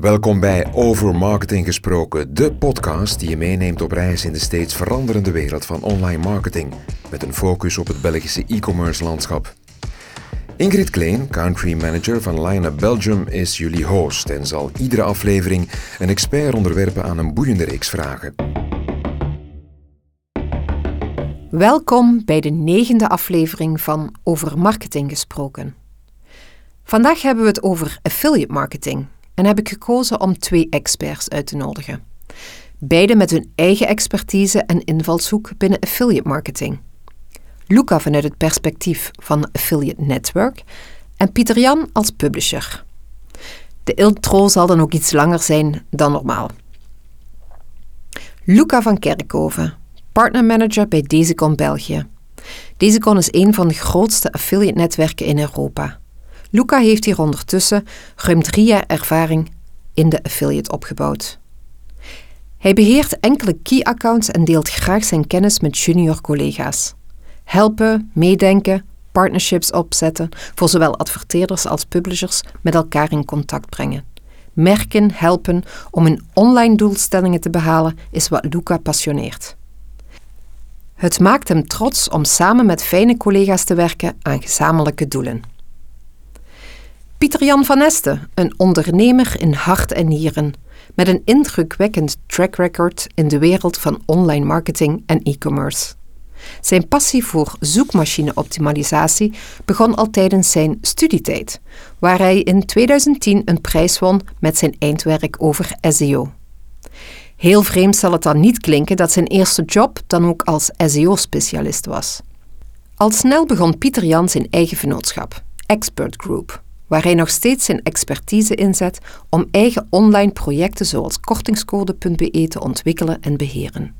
Welkom bij Over Marketing Gesproken, de podcast die je meeneemt op reis in de steeds veranderende wereld van online marketing, met een focus op het Belgische e-commerce landschap. Ingrid Kleen, country manager van Line Belgium, is jullie host en zal iedere aflevering een expert onderwerpen aan een boeiende reeks vragen. Welkom bij de negende aflevering van Over Marketing Gesproken. Vandaag hebben we het over affiliate marketing en heb ik gekozen om twee experts uit te nodigen. Beide met hun eigen expertise en invalshoek binnen affiliate marketing. Luca vanuit het perspectief van Affiliate Network en Pieter Jan als publisher. De intro zal dan ook iets langer zijn dan normaal. Luca van Kerkhoven, partnermanager bij Dezicon België. Dezicon is een van de grootste affiliate netwerken in Europa. Luca heeft hier ondertussen ruim drie jaar ervaring in de affiliate opgebouwd. Hij beheert enkele key accounts en deelt graag zijn kennis met junior collega's. Helpen, meedenken, partnerships opzetten, voor zowel adverteerders als publishers met elkaar in contact brengen. Merken helpen om hun online doelstellingen te behalen is wat Luca passioneert. Het maakt hem trots om samen met fijne collega's te werken aan gezamenlijke doelen. Pieter Jan van Esten, een ondernemer in hart en nieren, met een indrukwekkend track record in de wereld van online marketing en e-commerce. Zijn passie voor zoekmachine-optimalisatie begon al tijdens zijn studietijd, waar hij in 2010 een prijs won met zijn eindwerk over SEO. Heel vreemd zal het dan niet klinken dat zijn eerste job dan ook als SEO-specialist was. Al snel begon Pieter Jan zijn eigen vennootschap, Expert Group, waar hij nog steeds zijn expertise inzet om eigen online projecten zoals kortingscode.be te ontwikkelen en beheren.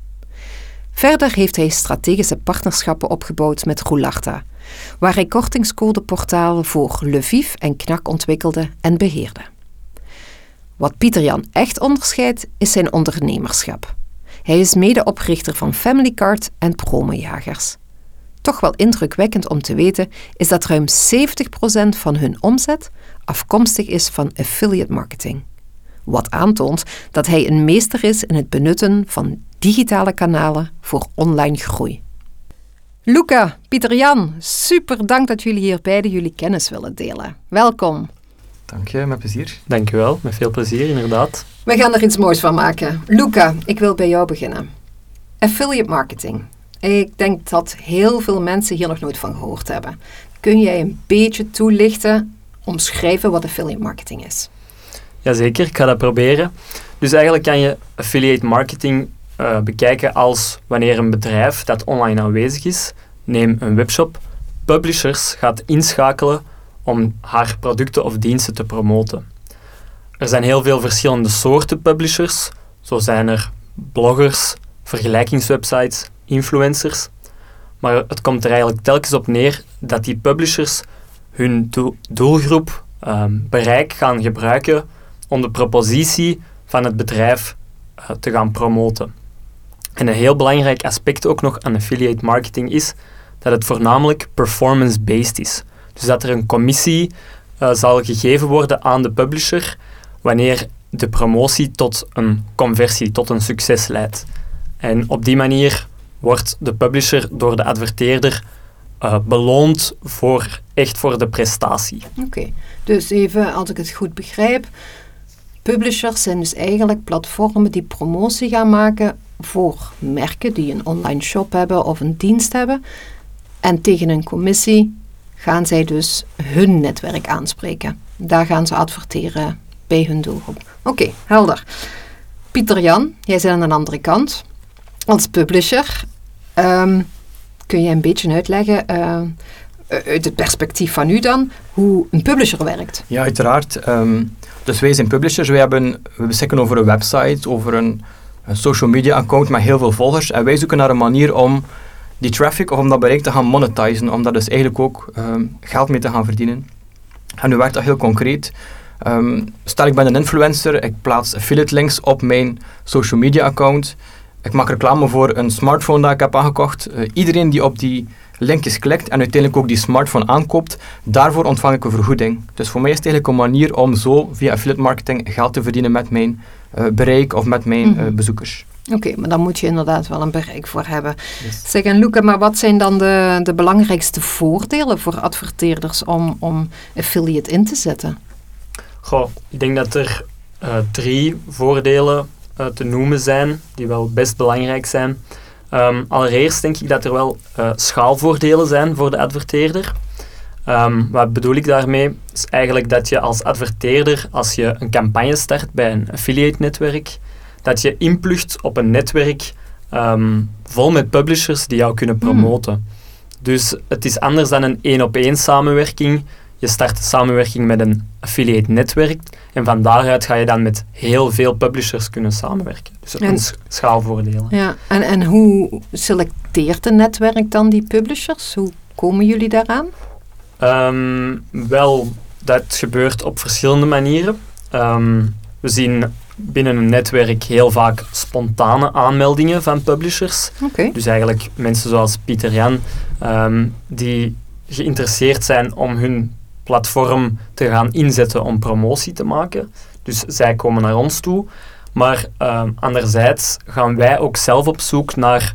Verder heeft hij strategische partnerschappen opgebouwd met Roularta, waar hij kortingscodeportalen voor Leviv en Knak ontwikkelde en beheerde. Wat Pieter Jan echt onderscheidt, is zijn ondernemerschap. Hij is medeoprichter van Family Card en Promojagers. Toch wel indrukwekkend om te weten is dat ruim 70% van hun omzet afkomstig is van affiliate marketing. Wat aantoont dat hij een meester is in het benutten van digitale kanalen voor online groei. Luca, Pieter Jan, super dank dat jullie hier beide jullie kennis willen delen. Welkom. Dank je, met plezier. Dank je wel, met veel plezier inderdaad. We gaan er iets moois van maken. Luca, ik wil bij jou beginnen. Affiliate marketing. Ik denk dat heel veel mensen hier nog nooit van gehoord hebben. Kun jij een beetje toelichten, omschrijven wat affiliate marketing is? Jazeker, ik ga dat proberen. Dus eigenlijk kan je affiliate marketing uh, bekijken als wanneer een bedrijf dat online aanwezig is, neem een webshop, publishers gaat inschakelen om haar producten of diensten te promoten. Er zijn heel veel verschillende soorten publishers. Zo zijn er bloggers, vergelijkingswebsites, influencers. Maar het komt er eigenlijk telkens op neer dat die publishers hun doelgroep um, bereik gaan gebruiken om de propositie van het bedrijf uh, te gaan promoten. En een heel belangrijk aspect ook nog aan affiliate marketing is dat het voornamelijk performance-based is. Dus dat er een commissie uh, zal gegeven worden aan de publisher wanneer de promotie tot een conversie, tot een succes leidt. En op die manier wordt de publisher door de adverteerder uh, beloond voor, echt voor de prestatie. Oké, dus even als ik het goed begrijp, publishers zijn dus eigenlijk platformen die promotie gaan maken voor merken die een online shop hebben of een dienst hebben. En tegen een commissie gaan zij dus hun netwerk aanspreken. Daar gaan ze adverteren bij hun doelgroep. Oké, helder. Pieter Jan, jij zit aan de andere kant. Als publisher, um, kun je een beetje uitleggen uit het perspectief van u dan, hoe een publisher werkt? Ja, uiteraard. Um, dus wij zijn publishers. Wij hebben, we beschikken over een website, over een, een, social media account met heel veel volgers. En wij zoeken naar een manier om die traffic of om dat bereik te gaan monetizen. Om daar dus eigenlijk ook um, geld mee te gaan verdienen. En nu werkt dat heel concreet. Um, stel ik ben een influencer, ik plaats affiliate links op mijn social media account. Ik maak reclame voor een smartphone dat ik heb aangekocht. Uh, iedereen die op die linkjes klikt en uiteindelijk ook die smartphone aankoopt, daarvoor ontvang ik een vergoeding. Dus voor mij is het eigenlijk een manier om zo via affiliate marketing geld te verdienen met mijn uh, bereik of met mijn uh, bezoekers. Oké, maar dan moet je inderdaad wel een bereik voor hebben. Yes. Zeg, en Luca, maar wat zijn dan de, de belangrijkste voordelen voor adverteerders om, om affiliate in te zetten? Goh, ik denk dat er uh, drie voordelen uh, te noemen zijn, die wel best belangrijk zijn. Um, allereerst denk ik dat er wel uh, schaalvoordelen zijn voor de adverteerder. Um, wat bedoel ik daarmee? Is eigenlijk dat je als adverteerder, als je een campagne start bij een affiliate-netwerk, dat je inplucht op een netwerk um, vol met publishers die jou kunnen promoten. Mm. Dus het is anders dan een één-op-één samenwerking. Je start de samenwerking met een affiliate-netwerk en van daaruit ga je dan met heel veel publishers kunnen samenwerken. Dus dat is schaalvoordelen. Ja, en, en hoe selecteert een netwerk dan die publishers? Hoe komen jullie daaraan? Um, wel, dat gebeurt op verschillende manieren. Um, we zien binnen een netwerk heel vaak spontane aanmeldingen van publishers. Okay. Dus eigenlijk mensen zoals Pieter Jan, um, die geïnteresseerd zijn om hun platform te gaan inzetten om promotie te maken. Dus zij komen naar ons toe. Maar um, anderzijds gaan wij ook zelf op zoek naar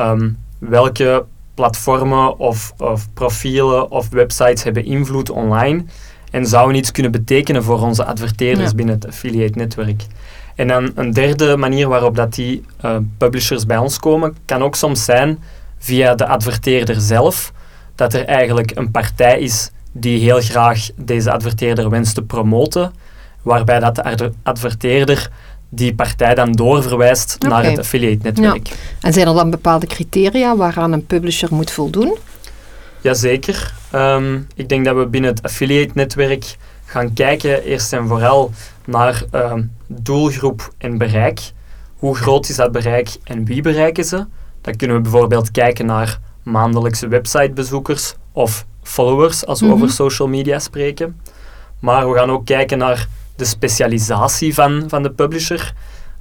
um, welke platformen of, of, profielen of websites hebben invloed online en zouden iets kunnen betekenen voor onze adverteerders ja. binnen het affiliate netwerk. En dan een derde manier waarop dat die uh, publishers bij ons komen, kan ook soms zijn via de adverteerder zelf, dat er eigenlijk een partij is die heel graag deze adverteerder wenst te promoten, waarbij dat de adverteerder die partij dan doorverwijst okay. naar het affiliate-netwerk. Ja. En zijn er dan bepaalde criteria waaraan een publisher moet voldoen? Jazeker. Um, ik denk dat we binnen het affiliate-netwerk gaan kijken eerst en vooral naar um, doelgroep en bereik. Hoe groot is dat bereik en wie bereiken ze? Dan kunnen we bijvoorbeeld kijken naar maandelijkse websitebezoekers of followers als we mm -hmm. over social media spreken. Maar we gaan ook kijken naar de specialisatie van, van de publisher.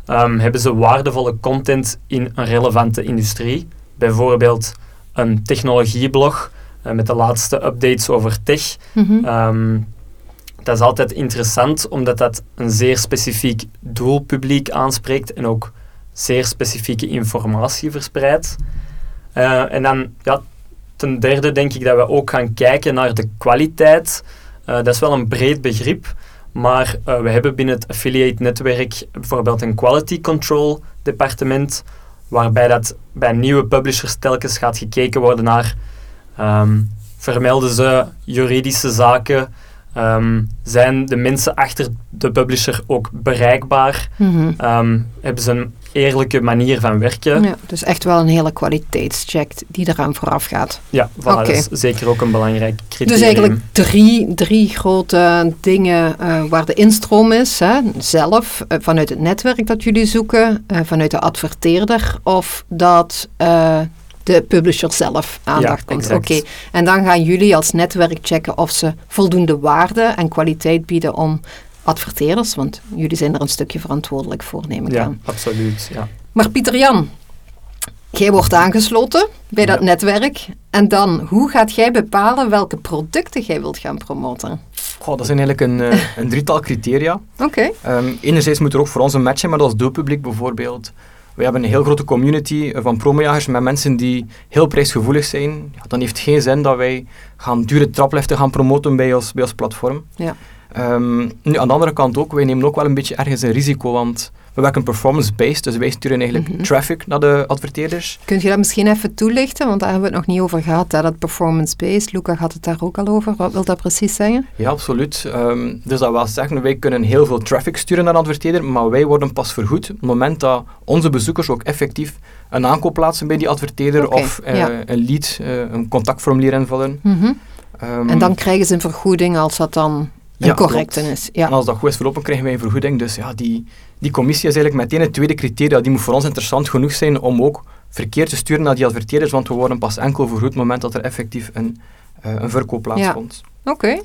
Um, hebben ze waardevolle content in een relevante industrie? Bijvoorbeeld een technologieblog uh, met de laatste updates over tech. Mm -hmm. um, dat is altijd interessant, omdat dat een zeer specifiek doelpubliek aanspreekt en ook zeer specifieke informatie verspreidt. Uh, en dan, ja, ten derde denk ik dat we ook gaan kijken naar de kwaliteit. Uh, dat is wel een breed begrip, maar uh, we hebben binnen het affiliate-netwerk bijvoorbeeld een quality control departement, waarbij dat bij nieuwe publishers telkens gaat gekeken worden naar um, vermelden ze juridische zaken, Um, zijn de mensen achter de publisher ook bereikbaar? Mm -hmm. um, hebben ze een eerlijke manier van werken? Ja, dus echt wel een hele kwaliteitscheck die eraan vooraf gaat. Ja, voilà, okay. dat is zeker ook een belangrijk criterium. Dus eigenlijk drie, drie grote dingen uh, waar de instroom is. Hè? Zelf, uh, vanuit het netwerk dat jullie zoeken, uh, vanuit de adverteerder of dat de publisher zelf aandacht ja, komt. Oké, okay. en dan gaan jullie als netwerk checken of ze voldoende waarde en kwaliteit bieden om adverteerders, want jullie zijn er een stukje verantwoordelijk voor, neem ik ja, aan. Absoluut, ja. Maar Pieter Jan, jij wordt aangesloten bij dat ja. netwerk en dan, hoe gaat jij bepalen welke producten jij wilt gaan promoten? Goh, dat zijn eigenlijk een, uh, een drietal criteria. Oké. Okay. Um, enerzijds moet er ook voor ons een match zijn met ons doelpubliek bijvoorbeeld. We hebben een heel grote community van promojagers met mensen die heel prijsgevoelig zijn. Ja, dan heeft het geen zin dat wij gaan dure trapliften gaan promoten bij ons, bij ons platform. Ja. Um, nu, aan de andere kant ook, wij nemen ook wel een beetje ergens een risico, want we werken performance-based, dus wij sturen eigenlijk mm -hmm. traffic naar de adverteerders. Kunt je dat misschien even toelichten, want daar hebben we het nog niet over gehad, hè, dat performance-based. Luca had het daar ook al over. Wat wil dat precies zeggen? Ja, absoluut. Um, dus dat wil zeggen, wij kunnen heel veel traffic sturen naar de adverteerder, maar wij worden pas vergoed op het moment dat onze bezoekers ook effectief een aankoop plaatsen bij die adverteerder okay, of uh, ja. een lead, uh, een contactformulier invullen. Mm -hmm. um, en dan krijgen ze een vergoeding als dat dan ja, correct is. Ja. En als dat goed is verlopen, krijgen wij een vergoeding. Dus ja, die, die commissie is eigenlijk meteen het tweede criteria. Die moet voor ons interessant genoeg zijn om ook verkeer te sturen naar die adverteerders, want we worden pas enkel vergoed op het moment dat er effectief een, uh, een verkoop plaatsvond. Ja. Oké, okay.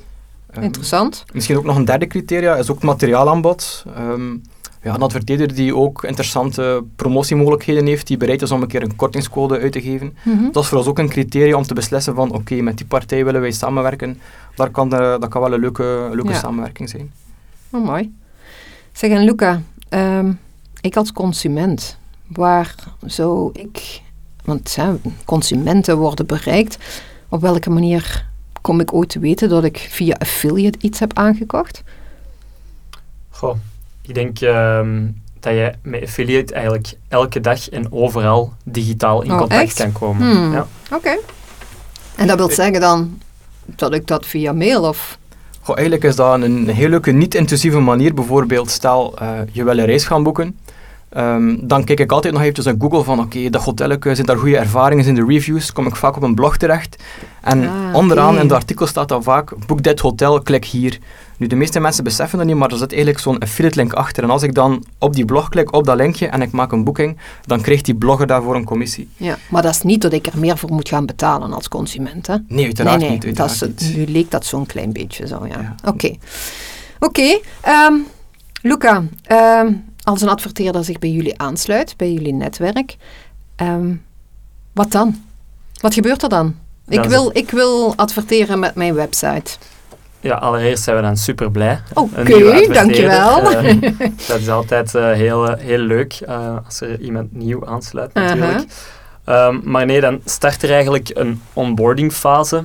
um, interessant. Misschien ook nog een derde criteria, is ook het materiaalaanbod. Um, ja, een adverteerder die ook interessante promotiemogelijkheden heeft, die bereid is om een keer een kortingscode uit te geven. Mhm. Dat is voor ons ook een criterium om te beslissen van oké, met die partij willen wij samenwerken. Daar kan de, dat kan wel een leuke, leuke Ja. samenwerking zijn. Oh, mooi. Zeg, en Luca, ehm, ik als consument, waar zou ik... Want hè, consumenten worden bereikt. Op welke manier kom ik ooit te weten dat ik via affiliate iets heb aangekocht? Goh, ik denk ehm, dat je met affiliate eigenlijk elke dag en overal digitaal in Oh, contact echt? kan komen. Hmm. Ja. Oké. En dat wil zeggen dan dat ik dat via mail of... Goh, eigenlijk is dat een heel leuke, niet-intrusieve manier. Bijvoorbeeld, stel eh, je wil een reis gaan boeken. Ehm, dan kijk ik altijd nog eventjes in Google van oké, dat hotel, zijn daar goede ervaringen in de reviews? Kom ik vaak op een blog terecht. En Ah, onderaan in de artikel staat dan vaak, boek dit hotel, klik hier. Nu, de meeste mensen beseffen dat niet, maar er zit eigenlijk zo'n affiliate link achter. En als ik dan op die blog klik, op dat linkje, en ik maak een boeking, dan krijgt die blogger daarvoor een commissie. Ja, maar dat is niet dat ik er meer voor moet gaan betalen als consument, hè? Nee, uiteraard nee, nee, niet. dat is, niet. nu leek dat zo'n klein beetje zo, ja. Ja. Oké. Oké, ehm, Luca, ehm, als een adverteerder zich bij jullie aansluit, bij jullie netwerk, ehm, wat dan? Wat gebeurt er dan? Ik wil, ik wil adverteren met mijn website. Ja, allereerst zijn we dan super blij. Oké, dankjewel. dat is altijd eh, heel, eh, heel leuk eh, als er iemand nieuw aansluit natuurlijk. Ehm, maar nee, dan start er eigenlijk een onboarding fase,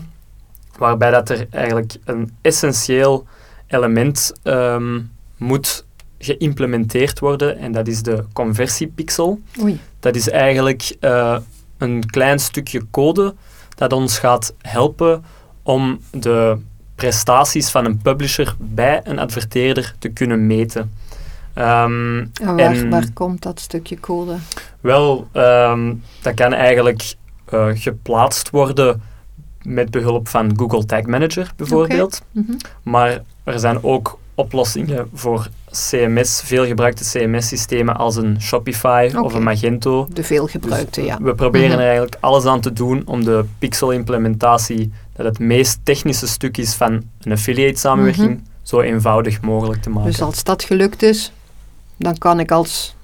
waarbij dat er eigenlijk een essentieel element ehm, moet geïmplementeerd worden en dat is de conversiepixel. Oei. Dat is eigenlijk eh, een klein stukje code dat ons gaat helpen om de prestaties van een publisher bij een adverteerder te kunnen meten. Ehm, En waar, En- waar komt dat stukje code? wel, ehm, dat kan eigenlijk eh, geplaatst worden met behulp van Google Tag Manager bijvoorbeeld. Mhm. Maar er zijn ook oplossingen voor CMS, veel gebruikte CMS-systemen als een Shopify of een Magento. De veelgebruikte, ja. We proberen Mhm. er eigenlijk alles aan te doen om de pixel-implementatie, dat het meest technische stuk is van een affiliate-samenwerking, Mhm. zo eenvoudig mogelijk te maken. Dus als dat gelukt is, dan kan ik als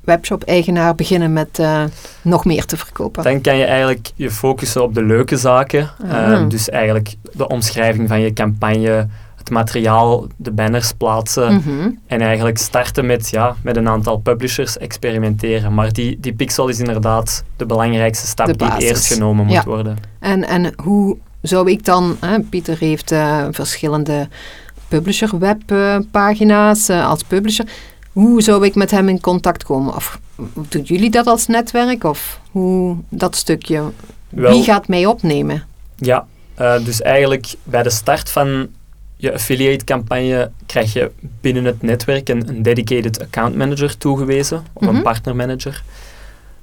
webshop-eigenaar beginnen met eh, nog meer te verkopen. Dan kan je eigenlijk je focussen op de leuke zaken. Ah. Eh, dus eigenlijk de omschrijving van je campagne, het materiaal, de banners plaatsen. Mhm. En eigenlijk starten met, ja, met een aantal publishers experimenteren. Maar die, die pixel is inderdaad de belangrijkste stap De die eerst genomen moet Ja. worden. En, en hoe zou ik dan, hè, Pieter heeft eh, verschillende publisher webpagina's eh, als publisher. Hoe zou ik met hem in contact komen? Of doen jullie dat als netwerk? Of hoe dat stukje? Wel- Wie gaat mij opnemen? Ja, eh, dus eigenlijk bij de start van je affiliate campagne krijg je binnen het netwerk een, een dedicated account manager toegewezen, of Mhm. een partner manager.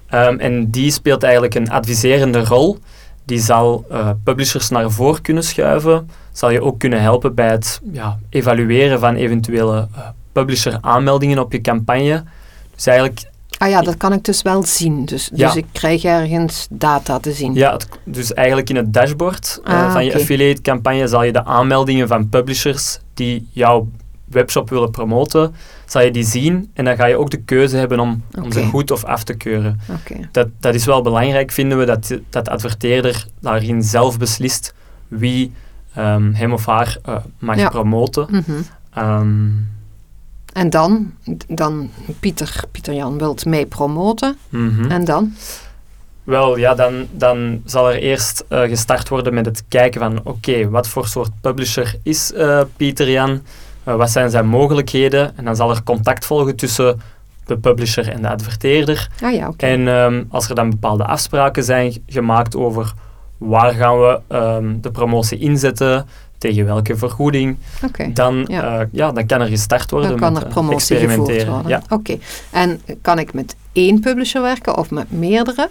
Ehm, en die speelt eigenlijk een adviserende rol. Die zal eh, publishers naar voren kunnen schuiven, zal je ook kunnen helpen bij het ja, evalueren van eventuele eh, publisher aanmeldingen op je campagne. Dus eigenlijk Ah ja, dat kan ik dus wel zien. Dus, Ja. dus ik krijg ergens data te zien. Ja, het- dus eigenlijk in het dashboard eh, Ah, van je affiliate campagne zal je de aanmeldingen van publishers die jouw webshop willen promoten, zal je die zien en dan ga je ook de keuze hebben om, om ze goed of af te keuren. Oké. Dat, dat is wel belangrijk, vinden we, dat, dat de adverteerder daarin zelf beslist wie ehm, hem of haar eh, mag Ja. promoten. Ehm, En dan, dan Pieter, Pieter Jan wilt mij promoten. mhm. En dan? Wel, ja, dan, dan zal er eerst eh, gestart worden met het kijken van, oké, wat voor soort publisher is eh, Pieter Jan? Eh, wat zijn zijn mogelijkheden? En dan zal er contact volgen tussen de publisher en de adverteerder. Ah ja, oké. En ehm, als er dan bepaalde afspraken zijn gemaakt over waar gaan we ehm, de promotie inzetten, tegen welke vergoeding, dan, Ja. ja. ja, dan kan er gestart worden Dan kan met er eh, promotie gevoerd experimenteren. worden. Ja. Oké. En kan ik met één publisher werken of met meerdere?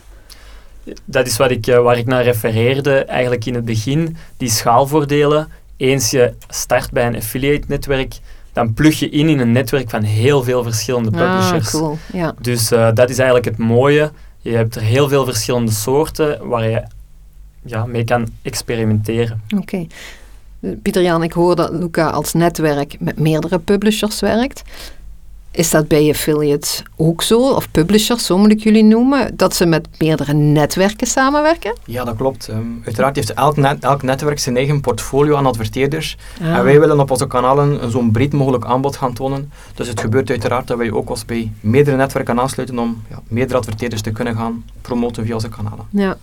Dat is wat ik, eh, waar ik naar refereerde eigenlijk in het begin. Die schaalvoordelen. Eens je start bij een affiliate-netwerk, dan plug je in in een netwerk van heel veel verschillende publishers. Ah, cool. Ja. Dus eh, dat is eigenlijk het mooie. Je hebt er heel veel verschillende soorten waar je ja, mee kan experimenteren. Oké. Eh, Pieter Jan, ik hoor dat Luca als netwerk met meerdere publishers werkt. Is dat bij affiliates ook zo, of publishers, zo moet ik jullie noemen, dat ze met meerdere netwerken samenwerken? Ja, dat klopt. Ehm, uiteraard heeft elk, net, elk netwerk zijn eigen portfolio aan adverteerders. Ah. En wij willen op onze kanalen een zo'n breed mogelijk aanbod gaan tonen. Dus het gebeurt uiteraard dat wij ook als bij meerdere netwerken aansluiten om ja, meerdere adverteerders te kunnen gaan promoten via onze kanalen. Ja.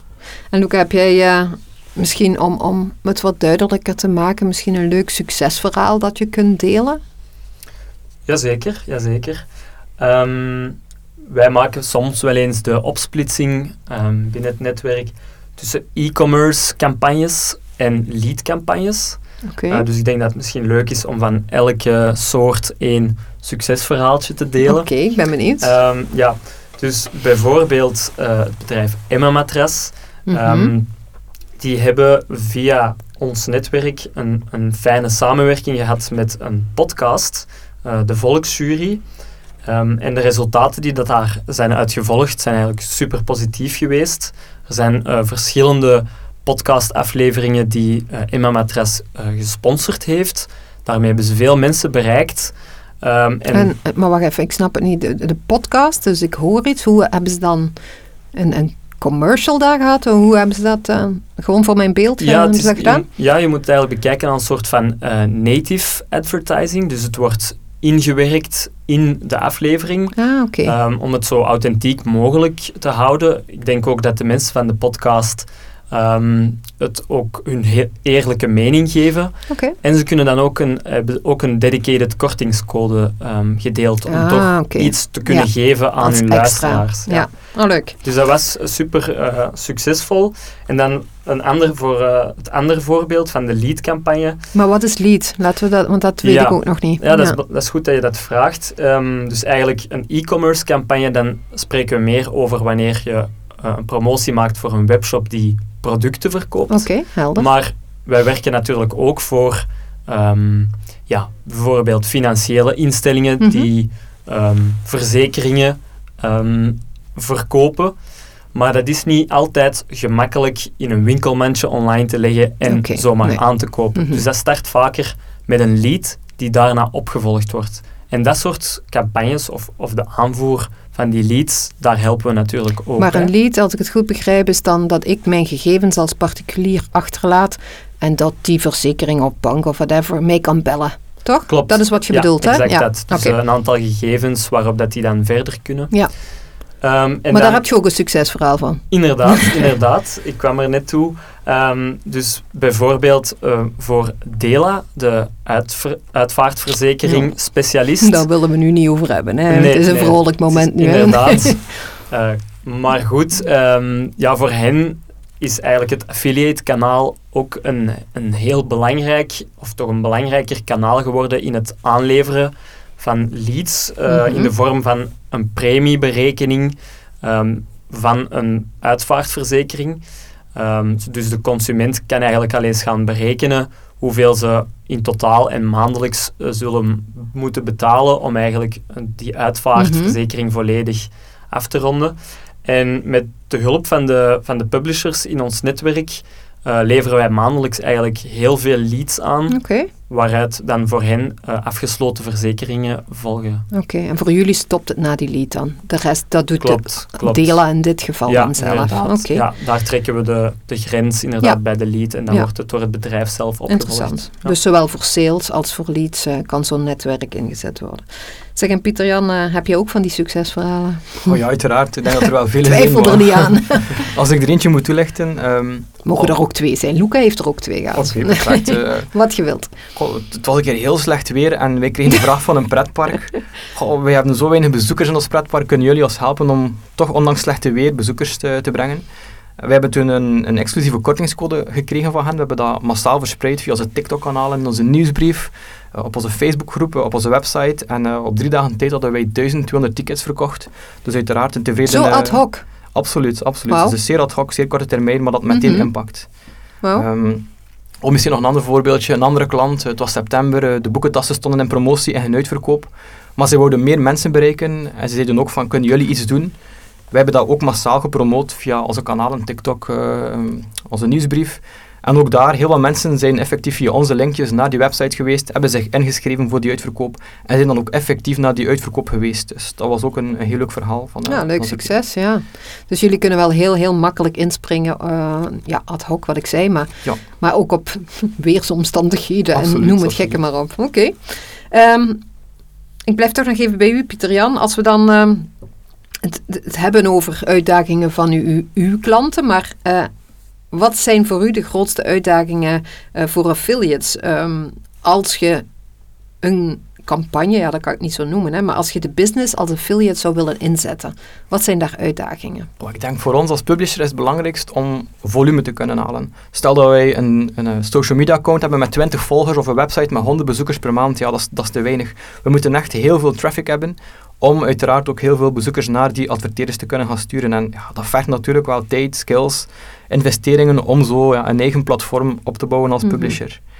En Luca, heb jij eh, misschien om, om het wat duidelijker te maken, misschien een leuk succesverhaal dat je kunt delen? Jazeker, jazeker. Ehm wij maken soms wel eens de opsplitsing ehm, binnen het netwerk tussen e-commerce campagnes en lead campagnes. Uh, dus ik denk dat het misschien leuk is om van elke soort één succesverhaaltje te delen. Oké, ik ben benieuwd. Um, ja, dus bijvoorbeeld uh, het bedrijf Emma Matras. Mhm. Um, die hebben via ons netwerk een, een fijne samenwerking gehad met een podcast, uh, de Volksjury. Um, en de resultaten die dat daar zijn uitgevolgd zijn eigenlijk super positief geweest. Er zijn uh, verschillende podcastafleveringen die uh, Emma Matras gesponsord heeft. Daarmee hebben ze veel mensen bereikt. En, en, maar wacht even, ik snap het niet. De, de, podcast, dus ik hoor iets. Hoe hebben ze dan een, een commercial daar gehad? Hoe hebben ze dat uh, gewoon voor mijn beeld ja, hebben ze dat gedaan? Je, ja, je moet het eigenlijk bekijken als een soort van native advertising. Dus het wordt ingewerkt in de aflevering. Ah, okay. um, om het zo authentiek mogelijk te houden. Ik denk ook dat de mensen van de podcast um, het ook hun eerlijke mening geven. Okay. En ze kunnen dan ook een, hebben ook een dedicated kortingscode um, gedeeld om ah, toch okay. iets te kunnen ja. geven aan Als hun extra. luisteraars. Ja, oh, leuk. Dus dat was super uh, succesvol. En dan een ander voor, uh, het andere voorbeeld van de lead-campagne. Maar wat is lead? Laten we dat, want dat weet ja. ik ook nog niet. Ja, dat, Is, dat is goed dat je dat vraagt. Um, dus eigenlijk een e-commerce campagne, dan spreken we meer over wanneer je uh, een promotie maakt voor een webshop die producten verkoopt. Oké, okay, helder. Maar wij werken natuurlijk ook voor um, ja, bijvoorbeeld financiële instellingen Mhm. die um, verzekeringen um, verkopen. Maar dat is niet altijd gemakkelijk in een winkelmandje online te leggen en zomaar nee. aan te kopen. Mhm. Dus dat start vaker met een lead die daarna opgevolgd wordt. En dat soort campagnes of, of de aanvoer van die leads, daar helpen we natuurlijk ook Maar een lead, als ik het goed begrijp, is dan dat ik mijn gegevens als particulier achterlaat en dat die verzekering of bank of whatever mij kan bellen. Toch? Klopt. Dat is wat je ja, bedoelt, hè? exact ja. dat. Dus eh, een aantal gegevens waarop dat die dan verder kunnen. Ja. Ehm, en maar dan- daar heb je ook een succesverhaal van. Inderdaad, inderdaad. Ik kwam er net toe. Ehm, dus bijvoorbeeld eh, voor Dela, de uitvaartverzekering Ja. specialist. Daar willen we nu niet over hebben. Hè? Nee, het is een nee, vrolijk moment nu. Inderdaad. Eh, maar goed, ehm, ja, voor hen is eigenlijk het affiliate kanaal ook een, een heel belangrijk, of toch een belangrijker kanaal geworden in het aanleveren van leads eh, Mhm. in de vorm van een premieberekening ehm, van een uitvaartverzekering. Ehm, dus de consument kan eigenlijk al eens gaan berekenen hoeveel ze in totaal en maandelijks eh, zullen moeten betalen om eigenlijk eh, die uitvaartverzekering volledig af te ronden. En met de hulp van de, van de publishers in ons netwerk eh, leveren wij maandelijks eigenlijk heel veel leads aan, waaruit dan voor hen eh, afgesloten verzekeringen volgen. oké. En voor jullie stopt het na die lead dan? De rest, dat doet Klopt, de klopt. Dela in dit geval ja, dan zelf? Ja, daar trekken we de, de grens inderdaad Ja. bij de lead en dan Ja. wordt het door het bedrijf zelf opgevolgd. interessant. Dus zowel voor sales als voor leads eh, kan zo'n netwerk ingezet worden. Zeg, en Pieter-Jan, eh, heb je ook van die succesverhalen? Oh ja, uiteraard. Ik denk dat er wel veel zijn. Twijfel er niet aan. Als ik er eentje moet toelichten... ehm, Mogen oh, er ook twee zijn. Luca heeft er ook twee gehad. Oké, perfect. eh, Wat je wilt. Goh, het- was een keer heel slecht weer en wij kregen de vraag van een pretpark. Goh, wij hebben zo weinig bezoekers in ons pretpark, kunnen jullie ons helpen om toch ondanks slechte weer bezoekers te, te brengen? Wij hebben toen een, een exclusieve kortingscode gekregen van hen. We hebben dat massaal verspreid via onze TikTok-kanalen, in onze nieuwsbrief, op onze Facebookgroepen, op onze website. En eh, op drie dagen tijd hadden wij 1200 tickets verkocht. Dus uiteraard een tevreden... Zo eh, ad hoc. Absoluut, absoluut. Wauw. Dus zeer ad hoc, zeer korte termijn, maar dat meteen Mhm. impact. Wauw. Ehm, of misschien nog een ander voorbeeldje. Een andere klant, het was september, eh, de boekentassen stonden in promotie en geen uitverkoop. Maar ze wilden meer mensen bereiken en ze zeiden ook van, kunnen jullie iets doen? Wij hebben dat ook massaal gepromoot via onze kanalen, TikTok, eh, onze nieuwsbrief. En ook daar, heel wat mensen zijn effectief via onze linkjes naar die website geweest, hebben zich ingeschreven voor die uitverkoop en zijn dan ook effectief naar die uitverkoop geweest. Dus dat was ook een, een heel leuk verhaal. Van, ja, uh, leuk succes, ja. Dus jullie kunnen wel heel, heel makkelijk inspringen, uh, ja, ad hoc wat ik zei, maar, ja. maar ook op weersomstandigheden absoluut, en noem het absoluut. gekke maar op. Oké. Okay. Um, ik blijf toch nog even bij u, Pieter Jan. Als we dan uh, het, het, hebben over uitdagingen van uw, uw klanten, maar uh, wat zijn voor u de grootste uitdagingen uh, voor affiliates? Um, als je een campagne, ja dat kan ik niet zo noemen, hè, maar als je de business als affiliate zou willen inzetten, wat zijn daar uitdagingen? Ik denk voor ons als publisher is het belangrijkst om volume te kunnen halen. Stel dat wij een, een social media account hebben met 20 volgers of een website met 100 bezoekers per maand, ja dat is, dat is te weinig. We moeten echt heel veel traffic hebben om uiteraard ook heel veel bezoekers naar die adverteerders te kunnen gaan sturen. En ja, dat vergt natuurlijk wel tijd, skills, investeringen om zo ja, een eigen platform op te bouwen als Mhm. publisher. Mm -hmm.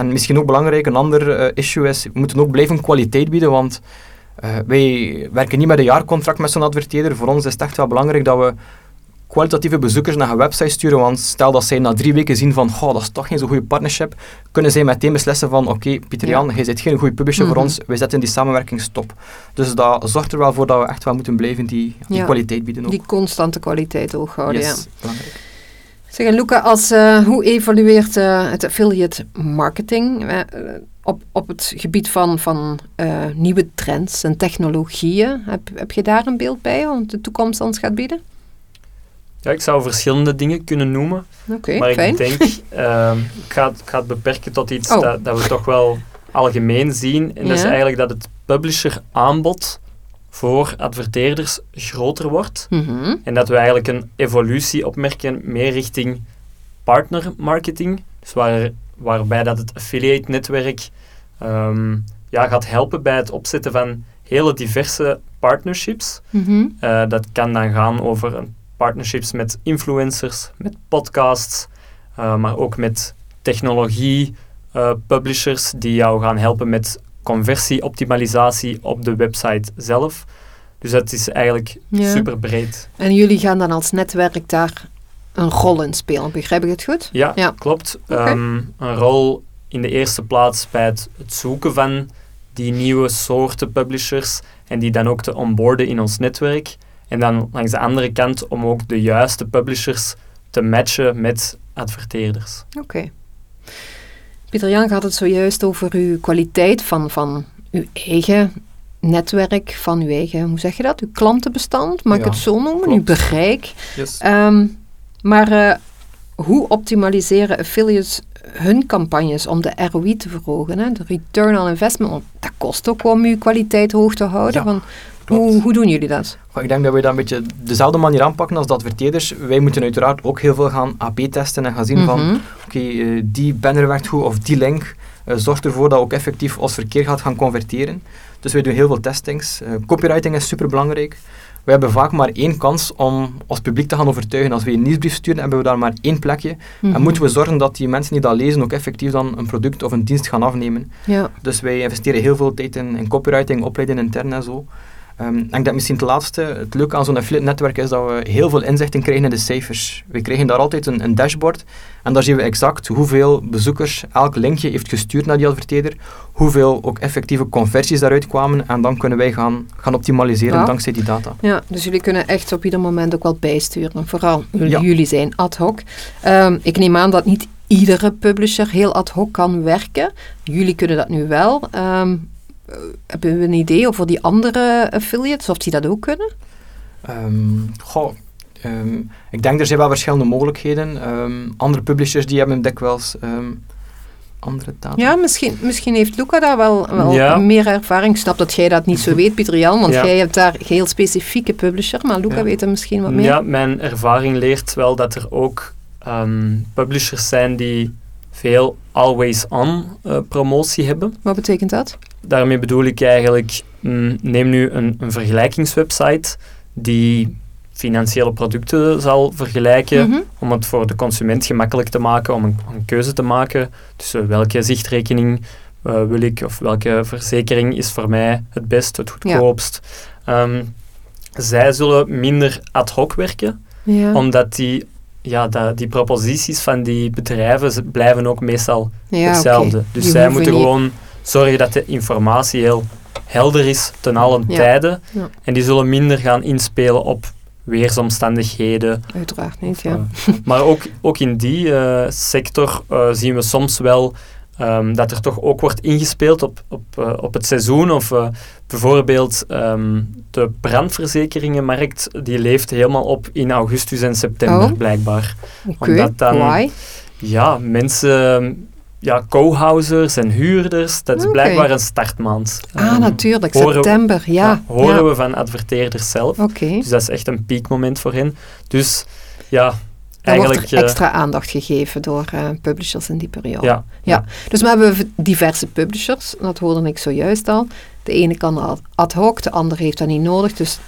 En misschien ook belangrijk, een ander uh, issue is, we moeten ook blijven kwaliteit bieden, want uh, wij werken niet met een jaarcontract met zo'n adverteerder. Voor ons is het echt wel belangrijk dat we kwalitatieve bezoekers naar een website sturen, want stel dat zij na drie weken zien van, goh, dat is toch geen zo'n goede partnership, kunnen zij meteen beslissen van, oké, okay, Pieter Jan, ja. jij bent geen goede publisher mm -hmm. voor ons, wij zetten die samenwerking stop. Dus dat zorgt er wel voor dat we echt wel moeten blijven die, die ja. kwaliteit bieden ook. Die constante kwaliteit hoog houden, yes, ja. belangrijk. Zeg, Luca, als, uh, hoe evalueert uh, het affiliate marketing uh, op, op het gebied van, van nieuwe trends en technologieën? Heb, heb je daar een beeld bij, wat de toekomst ons gaat bieden? Ja, ik zou verschillende dingen kunnen noemen. Okay, maar fijn. ik denk, ik, ga, ik ga het beperken tot iets oh. dat, dat we toch wel algemeen zien. En ja. dat is eigenlijk dat het publisher aanbod voor adverteerders groter wordt. Mm -hmm. En dat we eigenlijk een evolutie opmerken meer richting partnermarketing. Dus waar, waarbij dat het affiliate netwerk um, ja, gaat helpen bij het opzetten van hele diverse partnerships. Mm -hmm. uh, dat kan dan gaan over partnerships met influencers, met podcasts, uh, maar ook met technologie uh, publishers die jou gaan helpen met conversieoptimalisatie op de website zelf. Dus het is eigenlijk ja. super breed. En jullie gaan dan als netwerk daar een rol in spelen, begrijp ik het goed? Ja, ja. klopt. Okay. Um, een rol in de eerste plaats bij het, het, zoeken van die nieuwe soorten publishers en die dan ook te onboarden in ons netwerk. En dan langs de andere kant om ook de juiste publishers te matchen met adverteerders. Oké. Okay. Pieter Jan had het zojuist over uw kwaliteit van, van uw eigen netwerk, van uw eigen, hoe zeg je dat, uw klantenbestand, mag ja, ik het zo noemen, klopt. uw bereik. Yes. Um, maar uh, hoe optimaliseren affiliates hun campagnes om de ROI te verhogen, hè? de return on investment? Dat kost ook om uw kwaliteit hoog te houden. Ja. Hoe, hoe, doen jullie dat? Ik denk dat wij dat een beetje dezelfde manier aanpakken als de adverteerders. Wij moeten uiteraard ook heel veel gaan AB-testen en gaan zien mm -hmm. van, oké, okay, uh, die banner werkt goed of die link uh, zorgt ervoor dat ook effectief ons verkeer gaat gaan converteren. Dus wij doen heel veel testings. Uh, copywriting is super belangrijk. We hebben vaak maar één kans om ons publiek te gaan overtuigen. Als we een nieuwsbrief sturen, hebben we daar maar één plekje. Mm Mhm. -hmm. En moeten we zorgen dat die mensen die dat lezen ook effectief dan een product of een dienst gaan afnemen. Ja. Dus wij investeren heel veel tijd in, in copywriting, opleiden intern en zo. Um, ik denk dat misschien het laatste, het leuke aan zo'n affiliate netwerk is dat we heel veel inzichten krijgen in de cijfers. We krijgen daar altijd een, een, dashboard en daar zien we exact hoeveel bezoekers elk linkje heeft gestuurd naar die adverteerder, hoeveel ook effectieve conversies daaruit kwamen en dan kunnen wij gaan, gaan optimaliseren ja. dankzij die data. Ja, dus jullie kunnen echt op ieder moment ook wel bijsturen. Vooral ja. jullie zijn ad hoc. Um, ik neem aan dat niet iedere publisher heel ad hoc kan werken. Jullie kunnen dat nu wel. Um, hebben we een idee over die andere affiliates, of die dat ook kunnen? Um, goh, um, ik denk er zijn wel verschillende mogelijkheden. Um, andere publishers die hebben dikwijls andere data. Ja, misschien, misschien heeft Luca daar wel, wel ja. meer ervaring. Ik snap dat jij dat niet zo weet, Pieter Jan, want ja. jij hebt daar een heel specifieke publisher, maar Luca ja. weet er misschien wat meer. Ja, mijn ervaring leert wel dat er ook publishers zijn die veel always-on uh, promotie hebben. Wat betekent dat? Daarmee bedoel ik eigenlijk, mm, neem nu een, een, vergelijkingswebsite die financiële producten zal vergelijken, mm -hmm. om het voor de consument gemakkelijk te maken, om een, een keuze te maken tussen welke zichtrekening uh, wil ik of welke verzekering is voor mij het best, het goedkoopst. Ja. Um, zij zullen minder ad hoc werken, ja. omdat die ja, dat, die proposities van die bedrijven blijven ook meestal Ja, hetzelfde. Dus Die zij moeten niet- gewoon zorgen dat de informatie heel helder is ten allen Ja. tijden. Ja. En die zullen minder gaan inspelen op weersomstandigheden. Uiteraard niet, ja. Uh, maar ook, ook in die eh, sector eh, zien we soms wel ehm, dat er toch ook wordt ingespeeld op, op, eh, op het seizoen. Of eh, bijvoorbeeld ehm, de brandverzekeringenmarkt, die leeft helemaal op in augustus en september Oh. blijkbaar. Oké, Omdat dan- why? Ja, mensen, ja, co-housers en huurders, dat is blijkbaar een startmaand. Ah, Ehm, natuurlijk, horen- september, ja. horen ja. we van adverteerders zelf. Dus dat is echt een piekmoment voor hen. Dus ja, dan eigenlijk... wordt er eh, extra aandacht gegeven door eh, publishers in die periode. ja, Ja. Dus we hebben diverse publishers, dat hoorde ik zojuist al. De ene kan ad- ad hoc, de andere heeft dat niet nodig. Dus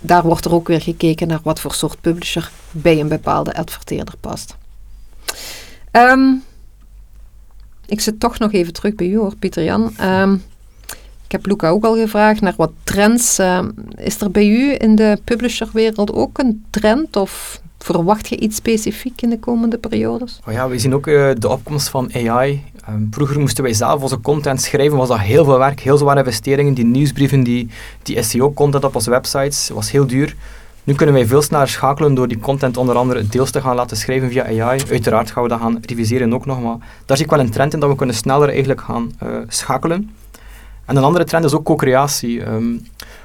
daar wordt er ook weer gekeken naar wat voor soort publisher bij een bepaalde adverteerder past. Ehm, ik zit toch nog even terug bij u hoor, Pieter-Jan. Ehm, ik heb Luca ook al gevraagd naar wat trends. Ehm, is er bij u in de publisherwereld ook een trend of verwacht je iets specifiek in de komende periodes? Oh ja, we zien ook eh, de opkomst van AI. Ehm, vroeger moesten wij zelf onze content schrijven, was dat heel veel werk, heel zware investeringen. Die nieuwsbrieven, die, die SEO-content op onze websites, was heel duur. Nu kunnen wij veel sneller schakelen door die content onder andere deels te gaan laten schrijven via AI. Uiteraard gaan we dat gaan reviseren ook nog, maar daar zie ik wel een trend in dat we kunnen sneller eigenlijk gaan eh, schakelen. En een andere trend is ook co-creatie. Ehm,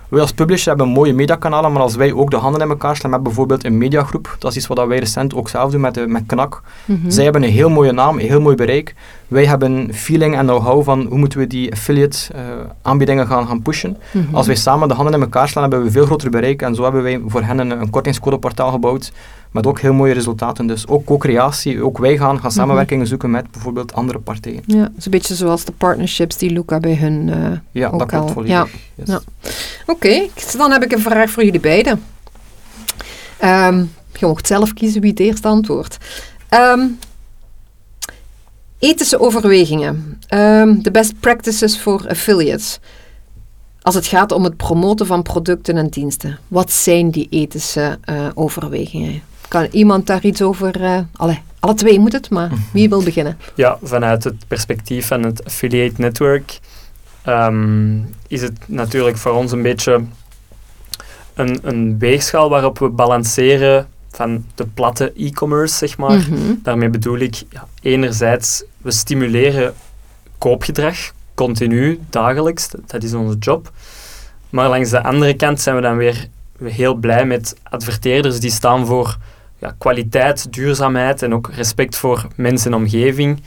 wij als publisher hebben mooie mediakanalen, maar als wij ook de handen in elkaar slaan met bijvoorbeeld een mediagroep, dat is iets wat wij recent ook zelf doen met, de, met KNAK, Mhm. zij hebben een heel mooie naam, een heel mooi bereik. Wij hebben feeling en know-how van hoe moeten we die affiliate eh, aanbiedingen gaan, gaan pushen. Mhm. Als wij samen de handen in elkaar slaan, hebben we veel groter bereik. En zo hebben wij voor hen een, een kortingscodeportaal gebouwd met ook heel mooie resultaten. Dus ook co-creatie, ook wij gaan, gaan samenwerkingen zoeken met bijvoorbeeld andere partijen. Ja, het is een beetje zoals de partnerships die Luca bij hun... eh, Ja, Ook dat klopt al, volledig. ja. Yes. Ja. Oké, dan heb ik een vraag voor jullie beiden. Ehm, je mocht zelf kiezen wie het eerst antwoordt. Ehm, ethische overwegingen. Ehm, De best practices voor affiliates. Als het gaat om het promoten van producten en diensten. Wat zijn die ethische eh, overwegingen? Kan iemand daar iets over... eh alle, alle twee moet het, maar wie wil beginnen? Ja, vanuit het perspectief van het affiliate network ehm, is het natuurlijk voor ons een beetje een, een weegschaal waarop we balanceren van de platte e-commerce, zeg maar. Mhm. Daarmee bedoel ik, ja, enerzijds, we stimuleren koopgedrag, continu, dagelijks, dat, dat is onze job. Maar langs de andere kant zijn we dan weer heel blij met adverteerders die staan voor ja, kwaliteit, duurzaamheid en ook respect voor mensen en omgeving.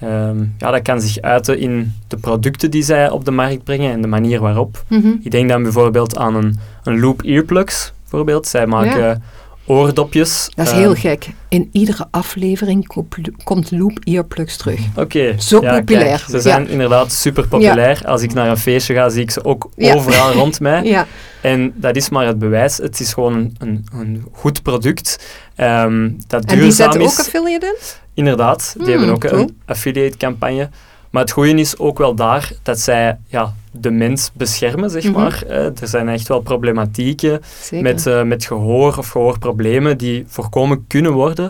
Ehm, ja, dat kan zich uiten in de producten die zij op de markt brengen en de manier waarop. Mhm. Ik denk dan bijvoorbeeld aan een, een Loop Earplugs. Bijvoorbeeld. Zij maken Ja. Oordopjes. Dat is Ehm, heel gek. In iedere aflevering komt Lo- komt Loop Earplugs terug. Oké. Zo ja, populair. kijk, ze zijn inderdaad super populair. Als ik naar een feestje ga, zie ik ze ook overal rond mij. Ja, En dat is maar het bewijs. Het is gewoon een, een, goed product ehm, dat en die zetten ook affiliate in? Inderdaad, die Hmm, hebben ook cool. een affiliate campagne. Maar het goede is ook wel daar dat zij ja, de mens beschermen, zeg Mhm. maar. Eh, er zijn echt wel problematieken Zeker. met, eh, met gehoor of gehoorproblemen die voorkomen kunnen worden.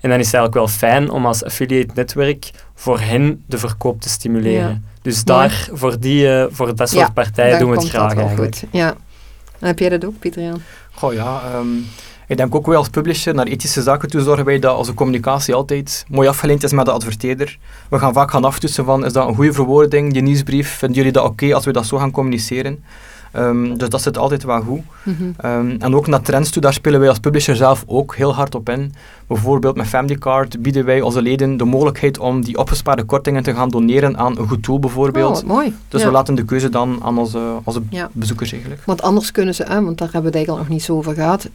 En dan is het eigenlijk wel fijn om als affiliate netwerk voor hen de verkoop te stimuleren. Ja. Dus daar, voor, die, eh, voor dat soort Ja, partijen doen we het graag wel eigenlijk. goed. Ja. En heb jij dat ook, Pieter Jan? Goh ja, ehm, ik denk ook wij als publisher naar ethische zaken toe zorgen wij dat onze communicatie altijd mooi afgeleid is met de adverteerder. We gaan vaak gaan aftoetsen van, is dat een goede verwoording, die nieuwsbrief, vinden jullie dat oké als we dat zo gaan communiceren? Ehm, dus dat zit altijd wel goed. Mhm. Ehm, en ook naar trends toe, daar spelen wij als publisher zelf ook heel hard op in. Bijvoorbeeld met Family Card bieden wij onze leden de mogelijkheid om die opgespaarde kortingen te gaan doneren aan een goed doel Oh, bijvoorbeeld. wat mooi. dus Ja. we laten de keuze dan aan onze, onze Ja. bezoekers eigenlijk. Want anders kunnen ze, hè, want daar hebben we het eigenlijk nog niet zo over gehad.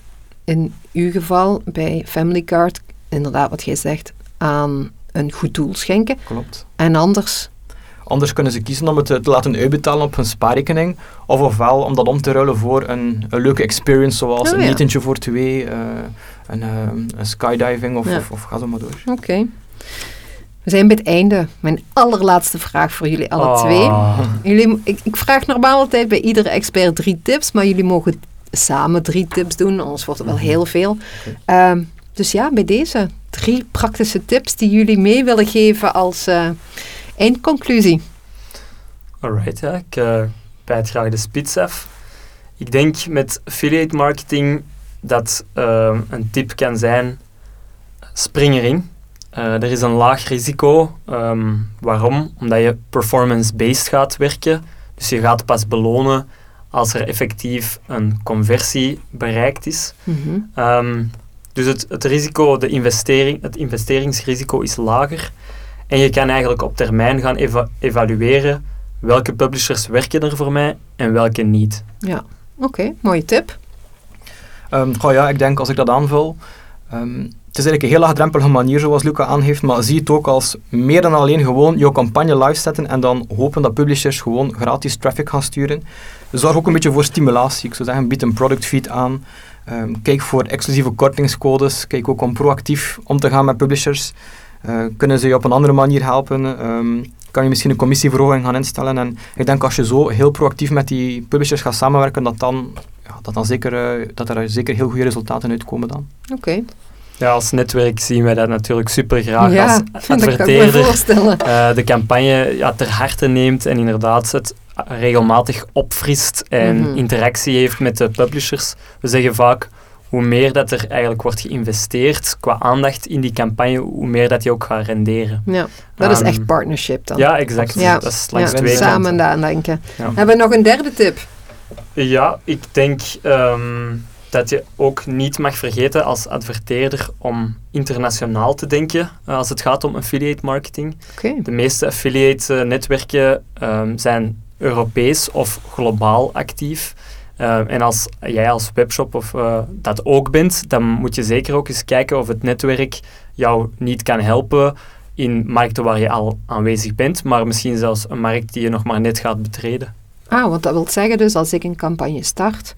In uw geval, bij Family Card, inderdaad wat jij zegt, aan een goed doel schenken. Klopt. En anders, Anders kunnen ze kiezen om het te te laten uitbetalen op hun spaarrekening. Of ofwel om dat om te ruilen voor een, een leuke experience, zoals Oh, een etentje voor twee, eh, een, eh, een skydiving of, Ja. of, of ga zo maar door. oké. We zijn bij het einde. Mijn allerlaatste vraag voor jullie alle Ah. twee. Jullie, ik, ik vraag normaal altijd bij iedere expert drie tips, maar jullie mogen samen drie tips doen, anders wordt het wel heel veel. Ehm, Dus ja, bij deze drie praktische tips die jullie mee willen geven als uh, eindconclusie. Alright, ja, ik uh, bijt graag de spits af. Ik denk met affiliate marketing dat uh, een tip kan zijn: spring erin. Uh, er is een laag risico. Um, waarom? Omdat je performance-based gaat werken. Dus je gaat pas belonen als er effectief een conversie bereikt is. Mm -hmm. um, dus het, het risico, de investering, het investeringsrisico is lager. En je kan eigenlijk op termijn gaan eva evalueren welke publishers werken er voor mij en welke niet. Ja, oké, mooie tip. Um, goh, ja, ik denk als ik dat aanvul. Um, het is eigenlijk een heel laagdrempelige manier zoals Luca aangeeft, maar zie het ook als meer dan alleen gewoon jouw campagne live zetten en dan hopen dat publishers gewoon gratis traffic gaan sturen. Zorg ook een beetje voor stimulatie. Ik zou zeggen, bied een product feed aan. Um, kijk voor exclusieve kortingscodes. Kijk ook om proactief om te gaan met publishers. Uh, kunnen ze je op een andere manier helpen? Um, kan je misschien een commissieverhoging gaan instellen? En ik denk als je zo heel proactief met die publishers gaat samenwerken, dat, dan, ja, dat, dan zeker, uh, dat er zeker heel goede resultaten uitkomen dan. Oké. Ja, als netwerk zien wij dat natuurlijk super graag ja, als adverteerder. Uh, de campagne ja, ter harte neemt en inderdaad het regelmatig opfrist en mm -hmm. interactie heeft met de publishers. We zeggen vaak, hoe meer dat er eigenlijk wordt geïnvesteerd qua aandacht in die campagne, hoe meer dat die ook gaat renderen. Ja, dat um, is echt partnership dan. Ja, exact. Ja. Dat is langs ja, twee Samen aan denken. Ja. Hebben we nog een derde tip? Ja, ik denk um, dat je ook niet mag vergeten als adverteerder om internationaal te denken uh, als het gaat om affiliate marketing. Okay. De meeste affiliate netwerken um, zijn Europees of globaal actief. Uh, en als jij als webshop of, uh, dat ook bent, dan moet je zeker ook eens kijken of het netwerk jou niet kan helpen in markten waar je al aanwezig bent, maar misschien zelfs een markt die je nog maar net gaat betreden. Ah, want dat wil zeggen dus als ik een campagne start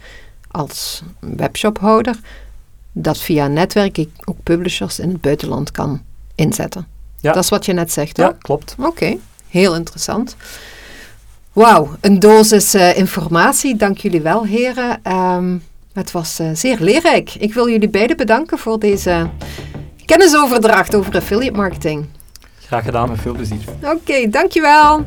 als webshophouder, dat via een netwerk ik ook publishers in het buitenland kan inzetten. Ja. Dat is wat je net zegt, Ja, klopt. Oké, okay. heel interessant. Wauw, een dosis uh, informatie. Dank jullie wel, heren. Um, het was uh, zeer leerrijk. Ik wil jullie beiden bedanken voor deze kennisoverdracht over affiliate marketing. Graag gedaan, met veel plezier. Oké, okay, dankjewel.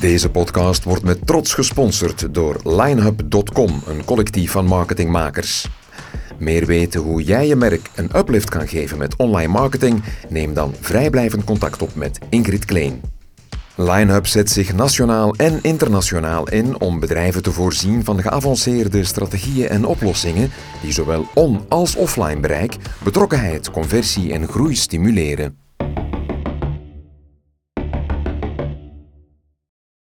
Deze podcast wordt met trots gesponsord door linehub.com, een collectief van marketingmakers. Meer weten hoe jij je merk een uplift kan geven met online marketing? Neem dan vrijblijvend contact op met Ingrid Kleen. LineUp zet zich nationaal en internationaal in om bedrijven te voorzien van geavanceerde strategieën en oplossingen die zowel on- als offline bereik, betrokkenheid, conversie en groei stimuleren.